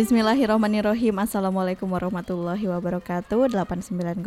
Bismillahirrahmanirrahim. Assalamualaikum warahmatullahi wabarakatuh. 89,9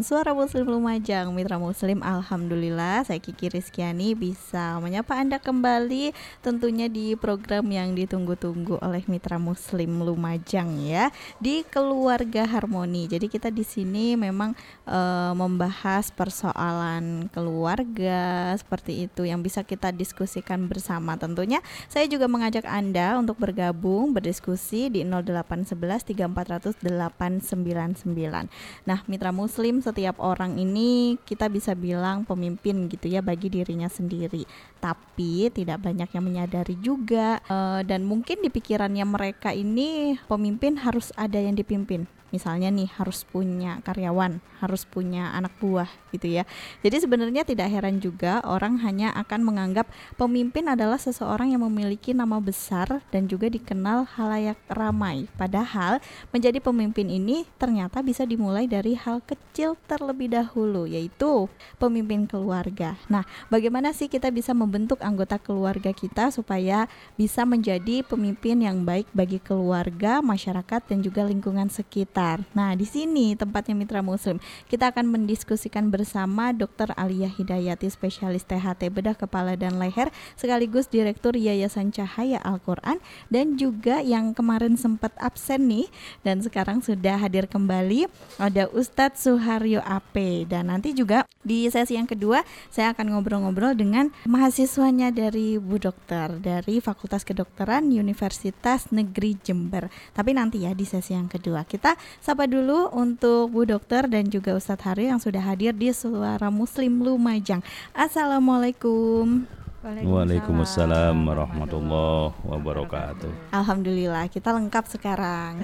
Suara Muslim Lumajang Mitra Muslim. Alhamdulillah Saya Kiki Rizkyani bisa menyapa Anda kembali Tentunya di program yang ditunggu-tunggu oleh Mitra Muslim Lumajang ya Di Keluarga Harmoni. Jadi kita di sini memang e, membahas persoalan keluarga Seperti itu yang bisa kita diskusikan bersama. Tentunya saya juga mengajak Anda untuk bergabung berdiskusi di 0811 3400 899. Nah, mitra muslim setiap orang ini kita bisa bilang pemimpin gitu ya bagi dirinya sendiri. Tapi tidak banyak yang menyadari juga uh, dan mungkin di pikirannya mereka ini pemimpin harus ada yang dipimpin misalnya nih harus punya karyawan, harus punya anak buah gitu ya. Jadi sebenarnya tidak heran juga orang hanya akan menganggap pemimpin adalah seseorang yang memiliki nama besar dan juga dikenal halayak ramai. Padahal menjadi pemimpin ini ternyata bisa dimulai dari hal kecil terlebih dahulu yaitu pemimpin keluarga. Nah, bagaimana sih kita bisa membentuk anggota keluarga kita supaya bisa menjadi pemimpin yang baik bagi keluarga, masyarakat dan juga lingkungan sekitar? Nah, di sini tempatnya Mitra Muslim. Kita akan mendiskusikan bersama Dr. Alia Hidayati, spesialis THT bedah kepala dan leher, sekaligus Direktur Yayasan Cahaya Al-Quran, dan juga yang kemarin sempat absen nih, dan sekarang sudah hadir kembali, ada Ustadz Suharyo AP. Dan nanti juga di sesi yang kedua, saya akan ngobrol-ngobrol dengan mahasiswanya dari Bu Dokter, dari Fakultas Kedokteran Universitas Negeri Jember. Tapi nanti ya di sesi yang kedua, kita Sapa dulu untuk Bu Dokter dan juga Ustadz Hari yang sudah hadir di Suara Muslim Lumajang. Assalamualaikum. Waalaikumsalam warahmatullahi wabarakatuh. Alhamdulillah kita lengkap sekarang.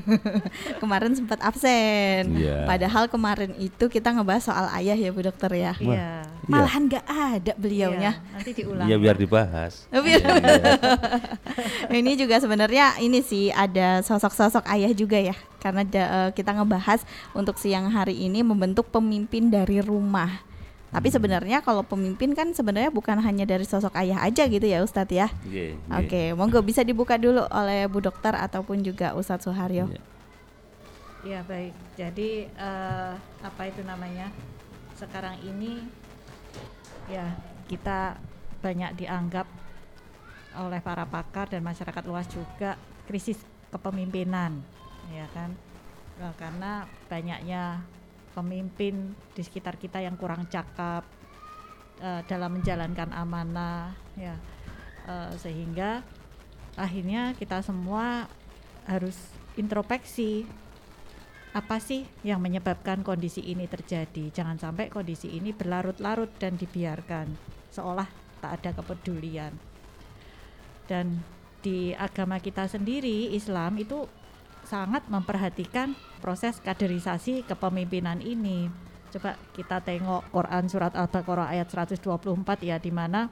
kemarin sempat absen. Yeah. Padahal kemarin itu kita ngebahas soal ayah ya Bu Dokter ya. Iya. Malahan nggak ada beliaunya. Yeah. Nanti diulang. Iya biar dibahas. Biar yeah, yeah. ini juga sebenarnya ini sih ada sosok-sosok ayah juga ya. Karena uh, kita ngebahas untuk siang hari ini membentuk pemimpin dari rumah tapi sebenarnya kalau pemimpin kan sebenarnya bukan hanya dari sosok ayah aja gitu ya Ustadz ya. Yeah, yeah. Oke, okay, monggo bisa dibuka dulu oleh Bu Dokter ataupun juga Ustadz Suharyo. Yeah. Ya baik, jadi uh, apa itu namanya? Sekarang ini ya kita banyak dianggap oleh para pakar dan masyarakat luas juga krisis kepemimpinan, ya kan? Nah, karena banyaknya pemimpin di sekitar kita yang kurang cakap uh, dalam menjalankan amanah ya. Uh, sehingga akhirnya kita semua harus introspeksi apa sih yang menyebabkan kondisi ini terjadi? Jangan sampai kondisi ini berlarut-larut dan dibiarkan seolah tak ada kepedulian. Dan di agama kita sendiri Islam itu sangat memperhatikan proses kaderisasi kepemimpinan ini. Coba kita tengok Quran surat Al-Baqarah ayat 124 ya di mana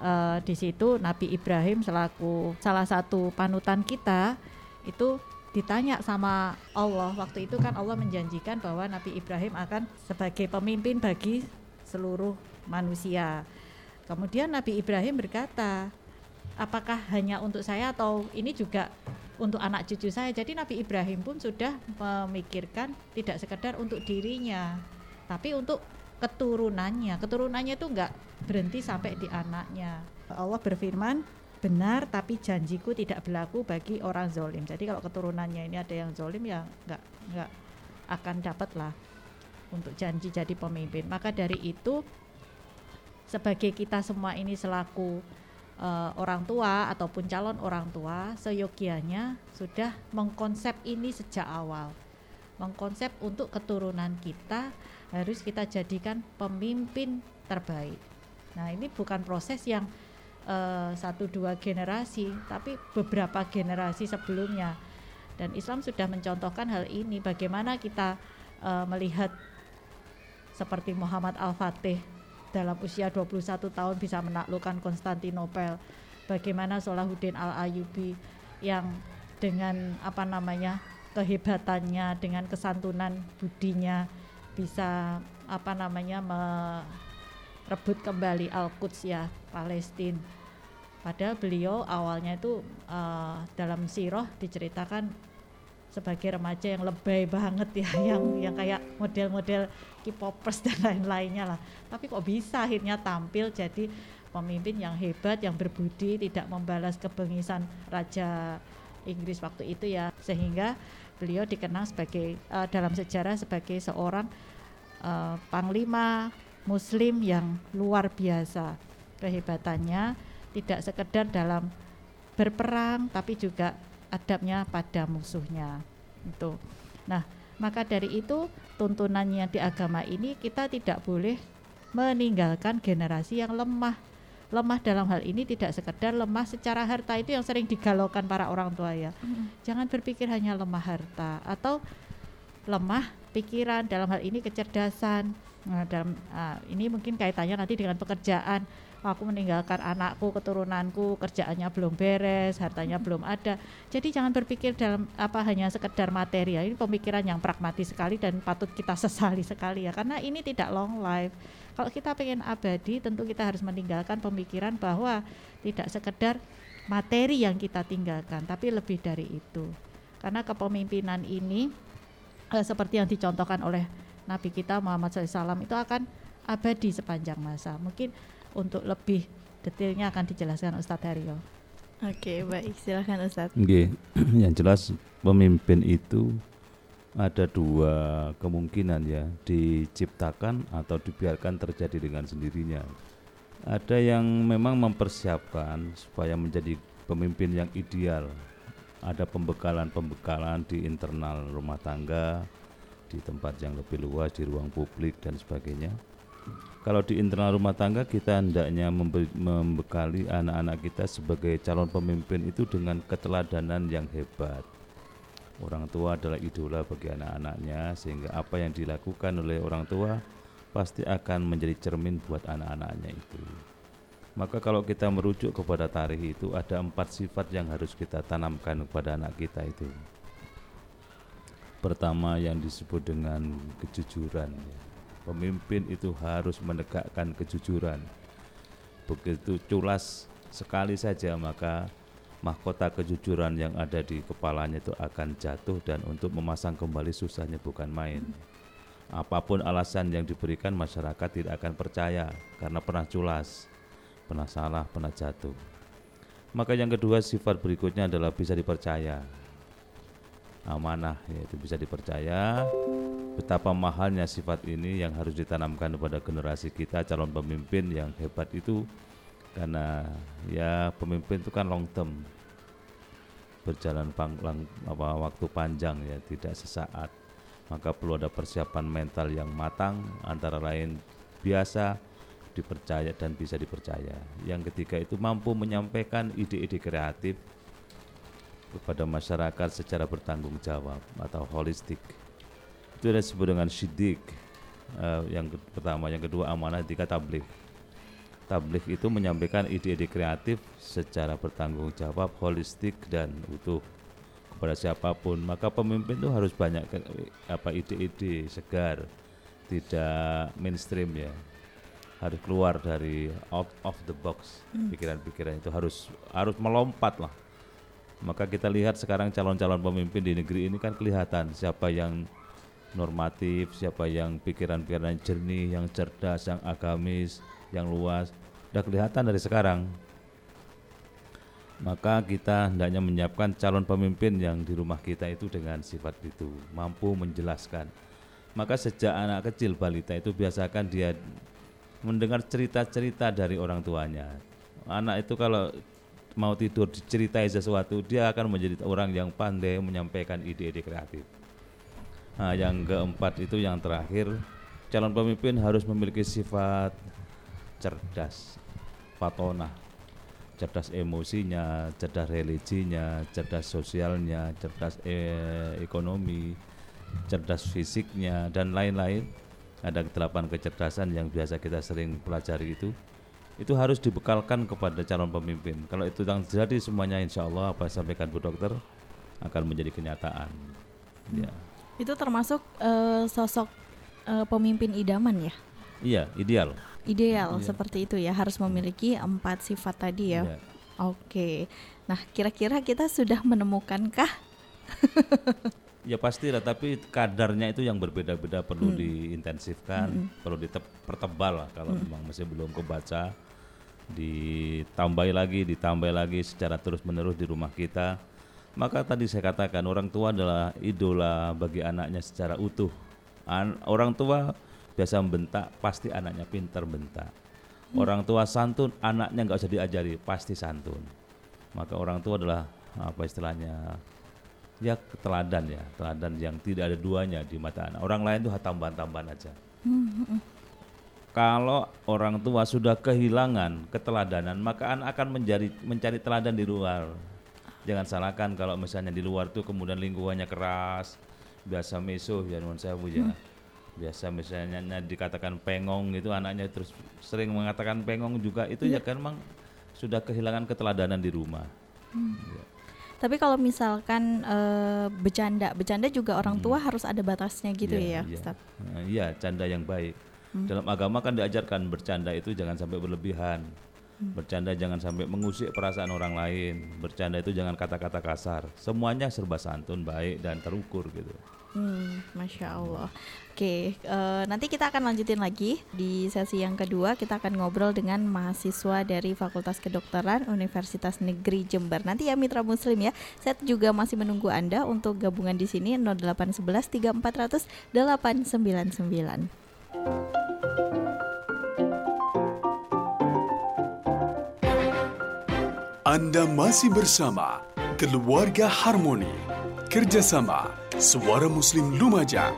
uh, di situ Nabi Ibrahim selaku salah satu panutan kita itu ditanya sama Allah waktu itu kan Allah menjanjikan bahwa Nabi Ibrahim akan sebagai pemimpin bagi seluruh manusia. Kemudian Nabi Ibrahim berkata, apakah hanya untuk saya atau ini juga untuk anak cucu saya. Jadi Nabi Ibrahim pun sudah memikirkan tidak sekedar untuk dirinya, tapi untuk keturunannya. Keturunannya itu enggak berhenti sampai di anaknya. Allah berfirman, benar tapi janjiku tidak berlaku bagi orang zolim. Jadi kalau keturunannya ini ada yang zolim ya enggak enggak akan dapat lah untuk janji jadi pemimpin. Maka dari itu sebagai kita semua ini selaku uh, orang tua ataupun calon orang tua seyogianya sudah mengkonsep ini sejak awal. Mengkonsep untuk keturunan kita harus kita jadikan pemimpin terbaik. Nah, ini bukan proses yang uh, satu dua generasi, tapi beberapa generasi sebelumnya. Dan Islam sudah mencontohkan hal ini bagaimana kita uh, melihat seperti Muhammad Al-Fatih dalam usia 21 tahun bisa menaklukkan Konstantinopel. Bagaimana Salahuddin Al-Ayubi yang dengan apa namanya kehebatannya dengan kesantunan budinya bisa apa namanya merebut kembali Al-Quds ya Palestina padahal beliau awalnya itu uh, dalam siroh diceritakan sebagai remaja yang lebay banget ya yang yang kayak model-model K-popers dan lain-lainnya lah. Tapi kok bisa akhirnya tampil jadi pemimpin yang hebat yang berbudi tidak membalas kebengisan raja Inggris waktu itu ya. Sehingga beliau dikenal sebagai uh, dalam sejarah sebagai seorang uh, panglima muslim yang luar biasa kehebatannya. Tidak sekedar dalam berperang tapi juga adabnya pada musuhnya itu. Nah, maka dari itu tuntunannya di agama ini kita tidak boleh meninggalkan generasi yang lemah. Lemah dalam hal ini tidak sekedar lemah secara harta itu yang sering digalaukan para orang tua ya. Mm. Jangan berpikir hanya lemah harta atau lemah pikiran dalam hal ini kecerdasan. Nah, dalam uh, ini mungkin kaitannya nanti dengan pekerjaan aku meninggalkan anakku, keturunanku, kerjaannya belum beres, hartanya belum ada. Jadi jangan berpikir dalam apa hanya sekedar materi ya. Ini pemikiran yang pragmatis sekali dan patut kita sesali sekali ya karena ini tidak long life. Kalau kita pengen abadi tentu kita harus meninggalkan pemikiran bahwa tidak sekedar materi yang kita tinggalkan, tapi lebih dari itu. Karena kepemimpinan ini eh, seperti yang dicontohkan oleh Nabi kita Muhammad SAW itu akan abadi sepanjang masa. Mungkin untuk lebih detailnya akan dijelaskan Ustadz Haryo. Oke, baik. Silahkan Ustadz. Oke, yang jelas pemimpin itu ada dua kemungkinan ya, diciptakan atau dibiarkan terjadi dengan sendirinya. Ada yang memang mempersiapkan supaya menjadi pemimpin yang ideal. Ada pembekalan-pembekalan di internal rumah tangga, di tempat yang lebih luas, di ruang publik dan sebagainya kalau di internal rumah tangga kita hendaknya membekali anak-anak kita sebagai calon pemimpin itu dengan keteladanan yang hebat. Orang tua adalah idola bagi anak-anaknya sehingga apa yang dilakukan oleh orang tua pasti akan menjadi cermin buat anak-anaknya itu. Maka kalau kita merujuk kepada tarikh itu ada empat sifat yang harus kita tanamkan kepada anak kita itu. Pertama yang disebut dengan kejujuran. Ya Pemimpin itu harus menegakkan kejujuran. Begitu culas sekali saja maka mahkota kejujuran yang ada di kepalanya itu akan jatuh dan untuk memasang kembali susahnya bukan main. Apa pun alasan yang diberikan masyarakat tidak akan percaya karena pernah culas, pernah salah, pernah jatuh. Maka yang kedua sifat berikutnya adalah bisa dipercaya. Amanah yaitu bisa dipercaya, betapa mahalnya sifat ini yang harus ditanamkan kepada generasi kita calon pemimpin yang hebat itu. Karena ya pemimpin itu kan long term. Berjalan panglang apa waktu panjang ya tidak sesaat. Maka perlu ada persiapan mental yang matang antara lain biasa dipercaya dan bisa dipercaya. Yang ketiga itu mampu menyampaikan ide-ide kreatif kepada masyarakat secara bertanggung jawab atau holistik itu ada disebut dengan syidik uh, yang ke pertama. Yang kedua amanah tiga tablik tablik itu menyampaikan ide-ide kreatif secara bertanggung jawab holistik dan utuh kepada siapa pun. Maka pemimpin itu harus banyak ke, apa ide-ide segar tidak mainstream ya. Harus keluar dari out of the box hmm. pikiran-pikiran itu. Harus harus melompat lah. Maka kita lihat sekarang calon-calon pemimpin di negeri ini kan kelihatan siapa yang normatif, siapa yang pikiran-pikiran jernih, yang cerdas, yang agamis, yang luas, sudah kelihatan dari sekarang. Maka kita hendaknya menyiapkan calon pemimpin yang di rumah kita itu dengan sifat itu, mampu menjelaskan. Maka sejak anak kecil balita itu biasakan dia mendengar cerita-cerita dari orang tuanya. Anak itu kalau mau tidur diceritai sesuatu, dia akan menjadi orang yang pandai menyampaikan ide-ide kreatif. Nah, yang keempat itu yang terakhir, calon pemimpin harus memiliki sifat cerdas, patona, cerdas emosinya, cerdas religinya, cerdas sosialnya, cerdas e ekonomi, cerdas fisiknya dan lain-lain. Ada delapan kecerdasan yang biasa kita sering pelajari itu. Itu harus dibekalkan kepada calon pemimpin. Kalau itu yang terjadi semuanya insya Allah apa yang sampaikan Bu Dokter akan menjadi kenyataan. Ya. Itu termasuk eh, sosok eh, pemimpin idaman ya? Iya, ideal. Ideal Iya. seperti itu ya, harus memiliki empat sifat tadi ya. Iya. Oke. Nah, kira-kira kita sudah menemukankah Ya pasti lah, tapi kadarnya itu yang berbeda-beda perlu diintensifkan, perlu dipertebal lah kalau memang masih belum kebaca, ditambahi lagi, ditambah lagi secara terus-menerus di rumah kita. Maka tadi saya katakan orang tua adalah idola bagi anaknya secara utuh. An- orang tua biasa membentak, pasti anaknya pintar bentak. Orang tua santun, anaknya nggak usah diajari, pasti santun. Maka orang tua adalah apa istilahnya ya teladan ya teladan yang tidak ada duanya di mata anak orang lain itu tambahan-tambahan aja kalau orang tua sudah kehilangan keteladanan maka anak akan menjadi mencari teladan di luar jangan salahkan kalau misalnya di luar tuh kemudian lingkungannya keras biasa mesuh ya nuwun sewu ya biasa misalnya nya dikatakan pengong itu anaknya terus sering mengatakan pengong juga itu ya kan memang sudah kehilangan keteladanan di rumah Ya. Tapi kalau misalkan eh, bercanda, bercanda juga orang tua harus ada batasnya gitu Iya, ya, iya. Ustaz. Nah, Iya, canda yang baik. Dalam agama kan diajarkan bercanda itu jangan sampai berlebihan. Bercanda jangan sampai mengusik perasaan orang lain. Bercanda itu jangan kata-kata kasar. Semuanya serba santun, baik dan terukur gitu. Hmm, masya Allah. Oke, eh, nanti kita akan lanjutin lagi di sesi yang kedua. Kita akan ngobrol dengan mahasiswa dari Fakultas Kedokteran Universitas Negeri Jember. Nanti ya Mitra Muslim ya. Saya juga masih menunggu Anda untuk gabungan di sini 0811 3400 899. Anda masih bersama Keluarga Harmoni. Kerjasama Suara Muslim Lumajang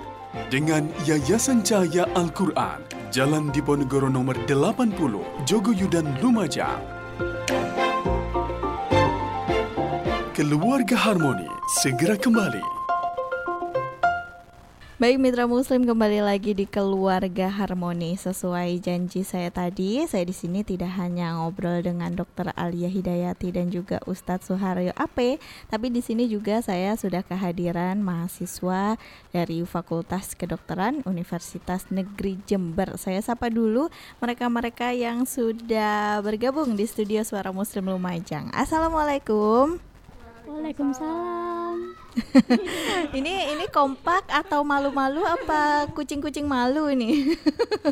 dengan Yayasan Cahaya Al-Quran Jalan Diponegoro nomor 80 Jogoyudan Lumajang. Keluarga Harmoni segera kembali Baik Mitra Muslim kembali lagi di Keluarga Harmoni sesuai janji saya tadi. Saya di sini tidak hanya ngobrol dengan Dr. Alia Hidayati dan juga Ustadz Suharyo AP, tapi di sini juga saya sudah kehadiran mahasiswa dari Fakultas Kedokteran Universitas Negeri Jember. Saya sapa dulu mereka-mereka yang sudah bergabung di studio Suara Muslim Lumajang. Assalamualaikum. Waalaikumsalam. ini ini kompak atau malu-malu apa kucing-kucing malu ini?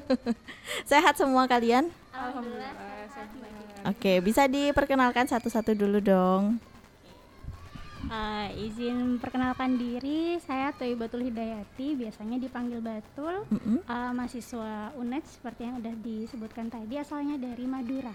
Sehat semua kalian? Oke, bisa diperkenalkan satu-satu dulu dong. Eh, izin perkenalkan diri, saya Toibatul Hidayati, biasanya dipanggil Batul. Mm-mm. Eh, mahasiswa UNED seperti yang udah disebutkan tadi, asalnya dari Madura.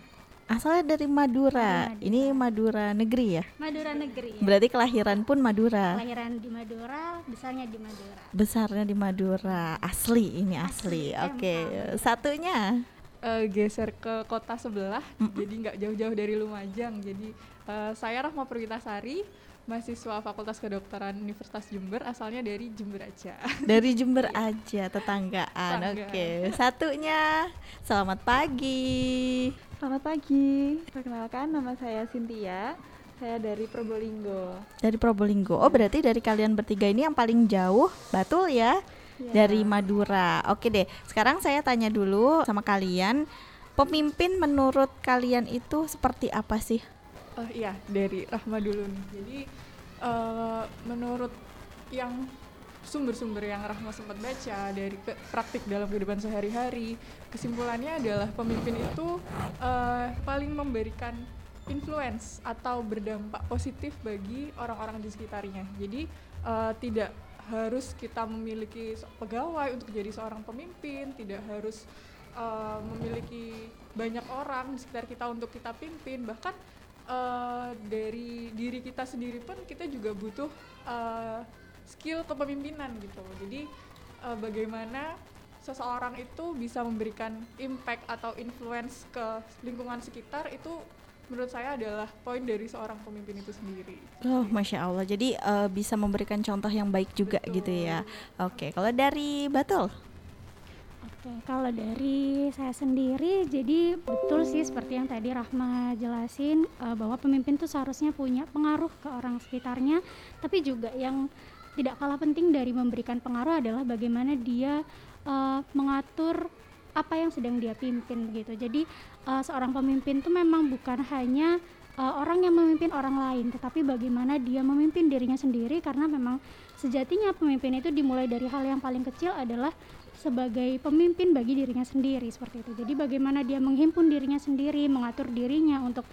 Asalnya dari Madura. Madura. Ini Madura negeri ya? Madura negeri. ya. Berarti kelahiran pun Madura. Kelahiran di Madura, besarnya di Madura. Besarnya di Madura. Asli ini asli. Asli, Oke, satunya. eh, geser ke kota sebelah, jadi nggak jauh-jauh dari Lumajang. Jadi eh, saya Rahma Perwitasari, mahasiswa Fakultas Kedokteran Universitas Jember, asalnya dari Jember aja. Dari Jember aja, tetanggaan. Tetangga. Oke, satunya. Selamat pagi. Selamat pagi, perkenalkan nama saya Cynthia, saya dari Probolinggo. Dari Probolinggo. Oh, berarti dari kalian bertiga ini yang paling jauh, Batul ya? Ya. Dari Madura. Oke deh. Sekarang saya tanya dulu sama kalian, pemimpin menurut kalian itu seperti apa sih? Oh iya, dari Rahma dulu nih. Jadi eh, menurut yang sumber-sumber yang Rahma sempat baca dari praktik dalam kehidupan sehari-hari, kesimpulannya adalah pemimpin itu eh, paling memberikan influence atau berdampak positif bagi orang-orang di sekitarnya. Jadi eh, tidak harus kita memiliki pegawai untuk jadi seorang pemimpin, tidak harus eh, memiliki banyak orang di sekitar kita untuk kita pimpin, bahkan eh, dari diri kita sendiri pun kita juga butuh eh, skill kepemimpinan gitu. Jadi eh, bagaimana seseorang itu bisa memberikan impact atau influence ke lingkungan sekitar itu menurut saya adalah poin dari seorang pemimpin itu sendiri. Oh, masya Allah. Jadi uh, bisa memberikan contoh yang baik juga Betul. gitu ya. Oke, kalau dari Batul? Oke, kalau dari saya sendiri, jadi betul sih seperti yang tadi Rahma jelasin uh, bahwa pemimpin tuh seharusnya punya pengaruh ke orang sekitarnya, tapi juga yang tidak kalah penting dari memberikan pengaruh adalah bagaimana dia uh, mengatur apa yang sedang dia pimpin begitu. Jadi uh, seorang pemimpin itu memang bukan hanya uh, orang yang memimpin orang lain, tetapi bagaimana dia memimpin dirinya sendiri karena memang sejatinya pemimpin itu dimulai dari hal yang paling kecil adalah sebagai pemimpin bagi dirinya sendiri seperti itu. Jadi bagaimana dia menghimpun dirinya sendiri, mengatur dirinya untuk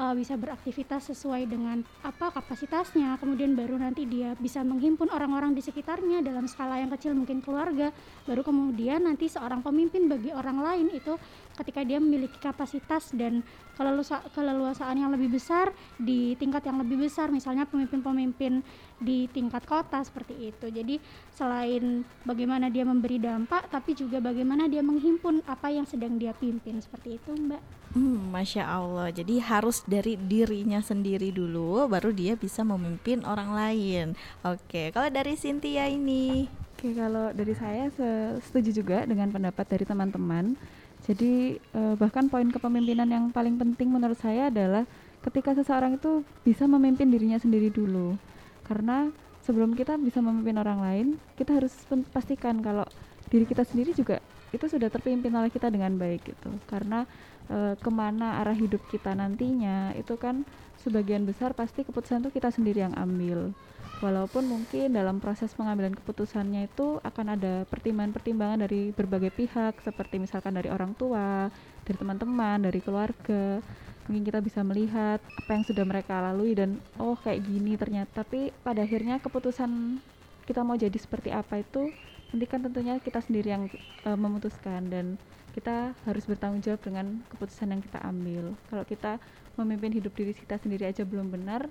uh, bisa beraktivitas sesuai dengan apa kapasitasnya. Kemudian baru nanti dia bisa menghimpun orang-orang di sekitarnya dalam skala yang kecil mungkin keluarga. Baru kemudian nanti seorang pemimpin bagi orang lain itu ketika dia memiliki kapasitas dan keleluasa, keleluasaan yang lebih besar di tingkat yang lebih besar misalnya pemimpin-pemimpin di tingkat kota seperti itu jadi selain bagaimana dia memberi dampak tapi juga bagaimana dia menghimpun apa yang sedang dia pimpin seperti itu mbak Hmm, Masya Allah. Jadi harus dari dirinya sendiri dulu, baru dia bisa memimpin orang lain. Oke, kalau dari Cynthia ini, Oke, kalau dari saya se- setuju juga dengan pendapat dari teman-teman. Jadi eh, bahkan poin kepemimpinan yang paling penting menurut saya adalah ketika seseorang itu bisa memimpin dirinya sendiri dulu. Karena sebelum kita bisa memimpin orang lain, kita harus pastikan kalau diri kita sendiri juga itu sudah terpimpin oleh kita dengan baik gitu. Karena eh, ke mana arah hidup kita nantinya itu kan sebagian besar pasti keputusan itu kita sendiri yang ambil walaupun mungkin dalam proses pengambilan keputusannya itu akan ada pertimbangan-pertimbangan dari berbagai pihak seperti misalkan dari orang tua, dari teman-teman, dari keluarga. Mungkin kita bisa melihat apa yang sudah mereka lalui dan oh kayak gini ternyata. Tapi pada akhirnya keputusan kita mau jadi seperti apa itu nanti kan tentunya kita sendiri yang eh, memutuskan dan kita harus bertanggung jawab dengan keputusan yang kita ambil. Kalau kita memimpin hidup diri kita sendiri aja belum benar,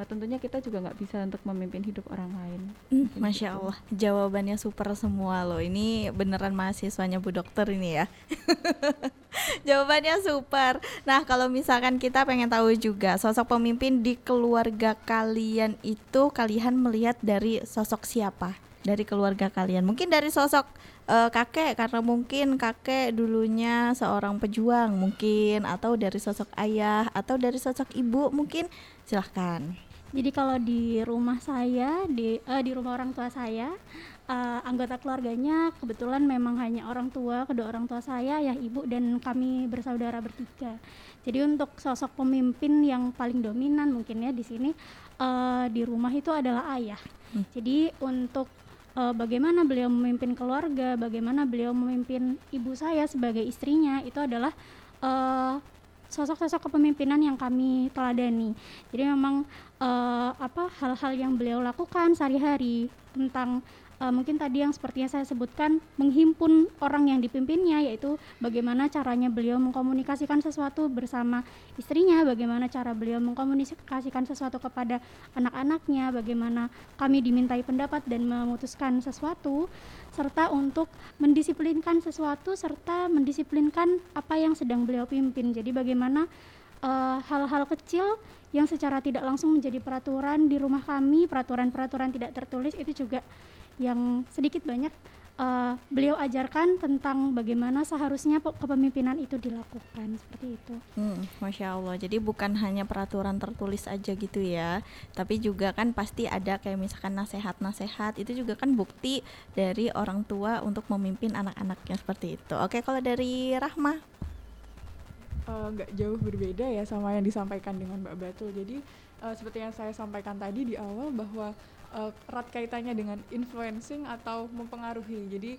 Nah, tentunya kita juga nggak bisa untuk memimpin hidup orang lain. Hmm, Mungkin Masya gitu. Allah, jawabannya super semua loh. Ini beneran mahasiswanya Bu Dokter ini ya. jawabannya super. Nah, kalau misalkan kita pengen tahu juga sosok pemimpin di keluarga kalian itu kalian melihat dari sosok siapa? Dari keluarga kalian. Mungkin dari sosok eh, kakek karena mungkin kakek dulunya seorang pejuang mungkin atau dari sosok ayah atau dari sosok ibu mungkin silahkan. Jadi kalau di rumah saya, di eh, di rumah orang tua saya, eh, anggota keluarganya kebetulan memang hanya orang tua, kedua orang tua saya, ya ibu dan kami bersaudara bertiga. Jadi untuk sosok pemimpin yang paling dominan mungkin ya di sini eh, di rumah itu adalah ayah. Hmm. Jadi untuk eh, bagaimana beliau memimpin keluarga, bagaimana beliau memimpin ibu saya sebagai istrinya itu adalah eh, sosok-sosok kepemimpinan yang kami teladani. Jadi memang eh, apa hal-hal yang beliau lakukan sehari-hari tentang eh, mungkin tadi yang seperti yang saya sebutkan menghimpun orang yang dipimpinnya yaitu bagaimana caranya beliau mengkomunikasikan sesuatu bersama istrinya, bagaimana cara beliau mengkomunikasikan sesuatu kepada anak-anaknya, bagaimana kami dimintai pendapat dan memutuskan sesuatu serta untuk mendisiplinkan sesuatu serta mendisiplinkan apa yang sedang beliau pimpin. Jadi bagaimana eh, hal-hal kecil yang secara tidak langsung menjadi peraturan di rumah kami, peraturan-peraturan tidak tertulis itu juga yang sedikit banyak eh, beliau ajarkan tentang bagaimana seharusnya pe- kepemimpinan itu dilakukan seperti itu. Hmm, Masya Allah. Jadi bukan hanya peraturan tertulis aja gitu ya, tapi juga kan pasti ada kayak misalkan nasehat-nasehat itu juga kan bukti dari orang tua untuk memimpin anak-anaknya seperti itu. Oke, kalau dari Rahma, Eh, nggak jauh berbeda ya sama yang disampaikan dengan Mbak Batul. Jadi eh, seperti yang saya sampaikan tadi di awal bahwa erat kaitannya dengan influencing atau mempengaruhi. Jadi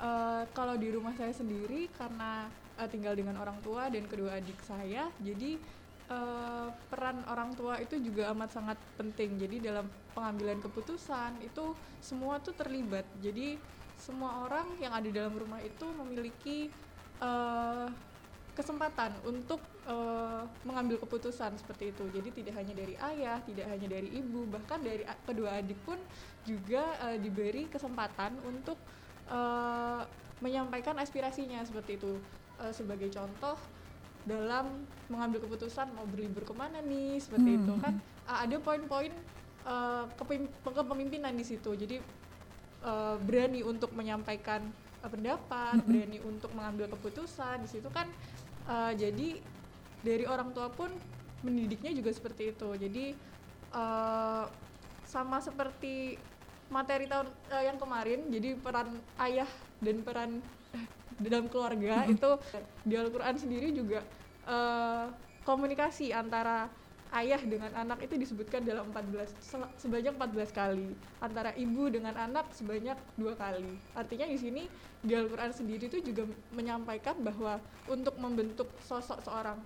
eh, kalau di rumah saya sendiri karena eh, tinggal dengan orang tua dan kedua adik saya, jadi eh, peran orang tua itu juga amat sangat penting. Jadi dalam pengambilan keputusan itu semua tuh terlibat. Jadi semua orang yang ada dalam rumah itu memiliki eh, kesempatan untuk eh, mengambil keputusan seperti itu. Jadi tidak hanya dari ayah, tidak hanya dari ibu, bahkan dari kedua adik pun juga eh, diberi kesempatan untuk eh, menyampaikan aspirasinya seperti itu. Eh, sebagai contoh, dalam mengambil keputusan mau berlibur ke mana nih seperti Hmm. itu kan uh, ada poin-poin uh, kepemimpinan di situ jadi uh, berani untuk menyampaikan uh, pendapat berani untuk mengambil keputusan di situ kan uh, jadi dari orang tua pun mendidiknya juga seperti itu. Jadi uh, sama seperti materi tahun uh, yang kemarin jadi peran ayah dan peran eh, dalam keluarga itu di Al-Quran sendiri juga uh, komunikasi antara ayah dengan anak itu disebutkan dalam 14 sel- sebanyak 14 kali. Antara ibu dengan anak sebanyak dua kali. Artinya di sini di Al-Quran sendiri itu juga menyampaikan bahwa untuk membentuk sosok seorang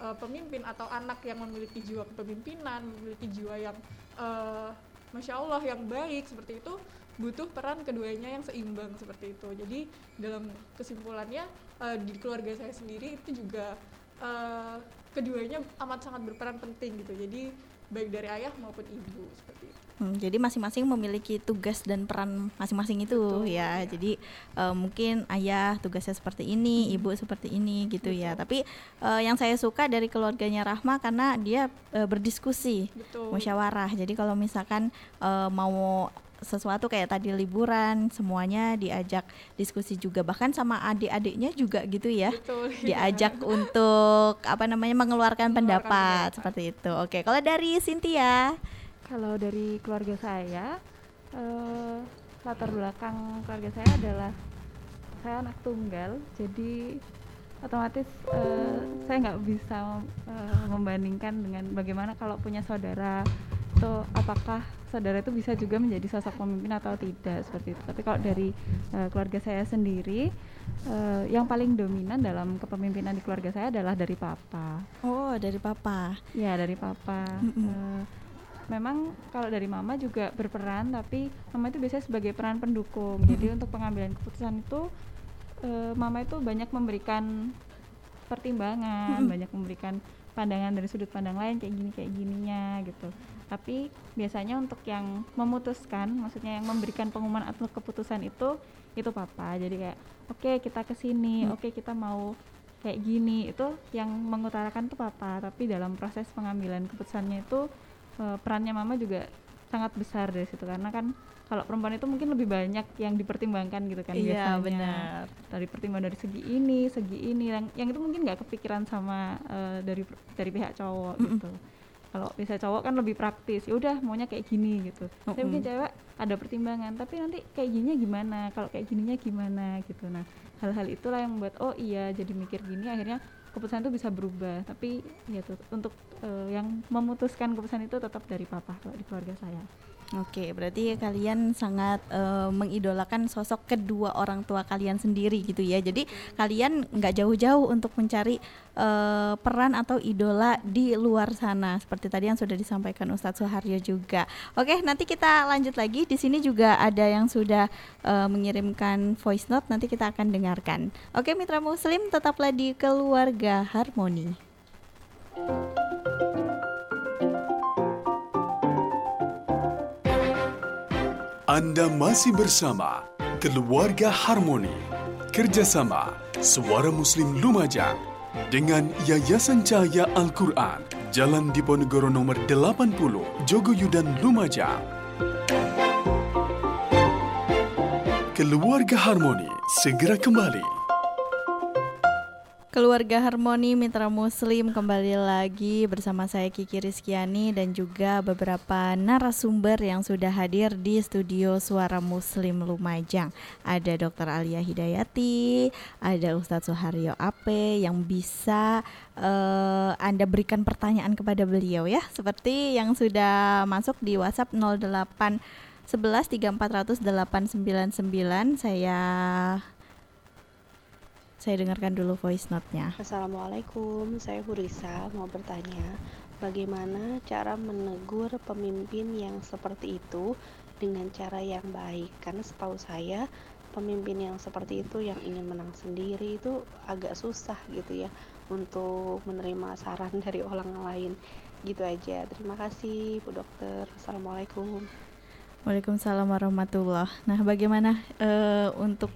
uh, pemimpin atau anak yang memiliki jiwa kepemimpinan memiliki jiwa yang uh, masya Allah yang baik seperti itu butuh peran keduanya yang seimbang seperti itu. Jadi dalam kesimpulannya uh, di keluarga saya sendiri itu juga uh, keduanya amat sangat berperan penting gitu. Jadi baik dari ayah maupun ibu seperti itu Hmm, jadi masing-masing memiliki tugas dan peran masing-masing itu Betul, ya. iya. Jadi eh, mungkin ayah tugasnya seperti ini, ibu seperti ini gitu ya. Tapi eh, yang saya suka dari keluarganya Rahma karena dia eh, berdiskusi, betul musyawarah. Jadi kalau misalkan eh, mau sesuatu kayak tadi liburan, semuanya diajak diskusi juga. Bahkan sama adik-adiknya juga gitu ya betul diajak untuk apa namanya mengeluarkan, Mengeluarkan pendapat, pendapat. seperti itu. Oke, kalau dari Cynthia, Kalau dari keluarga saya, eh, latar belakang keluarga saya adalah saya anak tunggal, jadi otomatis eh, saya nggak bisa eh, membandingkan dengan bagaimana kalau punya saudara atau apakah saudara itu bisa juga menjadi sosok pemimpin atau tidak seperti itu. Tapi kalau dari eh, keluarga saya sendiri, eh, yang paling dominan dalam kepemimpinan di keluarga saya adalah dari papa. oh dari papa. Ya dari papa. Mm-mm. Eh, memang kalau dari mama juga berperan, tapi mama itu biasanya sebagai peran pendukung. Jadi untuk pengambilan keputusan itu, eh, mama itu banyak memberikan pertimbangan, Mm-mm. banyak memberikan pandangan dari sudut pandang lain kayak gini kayak gininya gitu. Tapi biasanya untuk yang memutuskan, maksudnya yang memberikan pengumuman atau keputusan itu itu papa. Jadi kayak oke kita ke sini, Hmm. oke kita mau kayak gini itu yang mengutarakan tuh papa tapi dalam proses pengambilan keputusannya itu eh, perannya mama juga sangat besar dari situ. Karena kan kalau perempuan itu mungkin lebih banyak yang dipertimbangkan gitu kan Iya biasanya. benar. dari pertimbangan dari segi ini segi ini. Yang yang itu mungkin nggak kepikiran sama eh, dari dari pihak cowok Mm-mm. gitu. Kalau bisa cowok kan lebih praktis ya udah maunya kayak gini gitu. Tapi mungkin cewek ada pertimbangan tapi nanti kayak gininya gimana? Kalau kayak gininya gimana? gitu. Nah hal-hal itulah yang membuat oh iya jadi mikir gini akhirnya keputusan itu bisa berubah. Tapi ya tuh untuk eh, yang memutuskan keputusan itu tetap dari papa kalau di keluarga saya Oke, berarti kalian sangat eh, mengidolakan sosok kedua orang tua kalian sendiri gitu ya. Jadi kalian nggak jauh-jauh untuk mencari eh, peran atau idola di luar sana. Seperti tadi yang sudah disampaikan Ustadz Suharyo juga. Oke, nanti kita lanjut lagi. Di sini juga ada yang sudah eh, mengirimkan voice note. Nanti kita akan dengarkan. Oke, mitra Muslim, tetaplah di keluarga harmoni. Anda masih bersama Keluarga Harmoni. Kerjasama Suara Muslim Lumajang dengan Yayasan Cahaya Al-Quran Jalan Diponegoro nomor 80 Jogoyudan Lumajang. Keluarga Harmoni segera kembali Keluarga Harmoni Mitra Muslim kembali lagi bersama saya Kiki Rizkyani dan juga beberapa narasumber yang sudah hadir di studio Suara Muslim Lumajang. Ada Dr. Alia Hidayati, ada Ustadz Suharyo Ape yang bisa eh, Anda berikan pertanyaan kepada beliau ya, seperti yang sudah masuk di WhatsApp 08 11 3400 899 saya saya dengarkan dulu voice note-nya. Assalamualaikum, saya Hurisa. Mau bertanya bagaimana cara menegur pemimpin yang seperti itu dengan cara yang baik? Karena setahu saya pemimpin yang seperti itu yang ingin menang sendiri itu agak susah gitu ya untuk menerima saran dari orang lain. Gitu aja. Terima kasih Bu Dokter. Assalamualaikum. Waalaikumsalam warahmatullah. Nah, bagaimana eh, untuk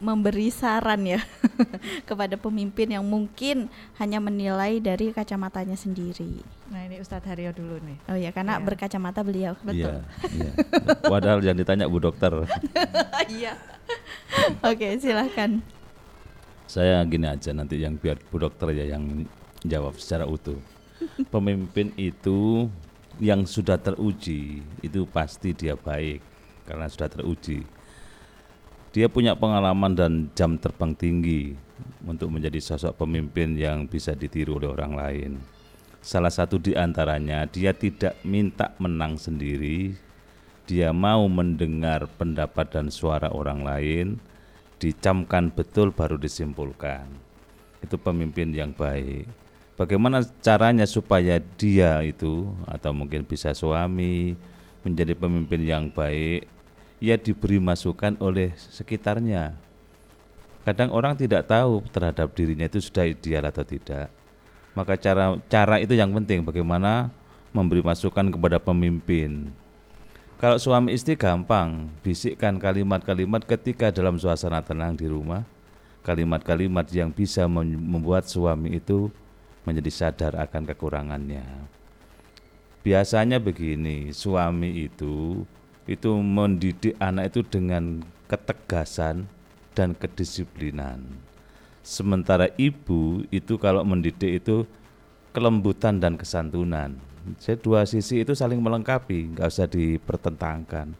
memberi saran ya kepada pemimpin yang mungkin hanya menilai dari kacamatanya sendiri. Nah ini Ustadz Haryo dulu nih. Oh ya, karena Iya. berkacamata beliau. Betul. Iya, iya. Padahal yang ditanya Bu Dokter. Iya. Oke, silahkan. Saya gini aja nanti yang biar Bu Dokter ya yang jawab secara utuh. Pemimpin itu yang sudah teruji itu pasti dia baik karena sudah teruji. Dia punya pengalaman dan jam terbang tinggi untuk menjadi sosok pemimpin yang bisa ditiru oleh orang lain. Salah satu di antaranya dia tidak minta menang sendiri, dia mau mendengar pendapat dan suara orang lain, dicamkan betul baru disimpulkan. Itu pemimpin yang baik. Bagaimana caranya supaya dia itu atau mungkin bisa suami menjadi pemimpin yang baik? Ya diberi masukan oleh sekitarnya. Kadang orang tidak tahu terhadap dirinya itu sudah ideal atau tidak. Maka cara cara itu yang penting bagaimana memberi masukan kepada pemimpin. Kalau suami istri gampang, bisikkan kalimat-kalimat ketika dalam suasana tenang di rumah. Kalimat-kalimat yang bisa mem- membuat suami itu menjadi sadar akan kekurangannya. Biasanya begini, suami itu itu mendidik anak itu dengan ketegasan dan kedisiplinan. Sementara ibu itu kalau mendidik itu kelembutan dan kesantunan. Jadi dua sisi itu saling melengkapi, nggak usah dipertentangkan.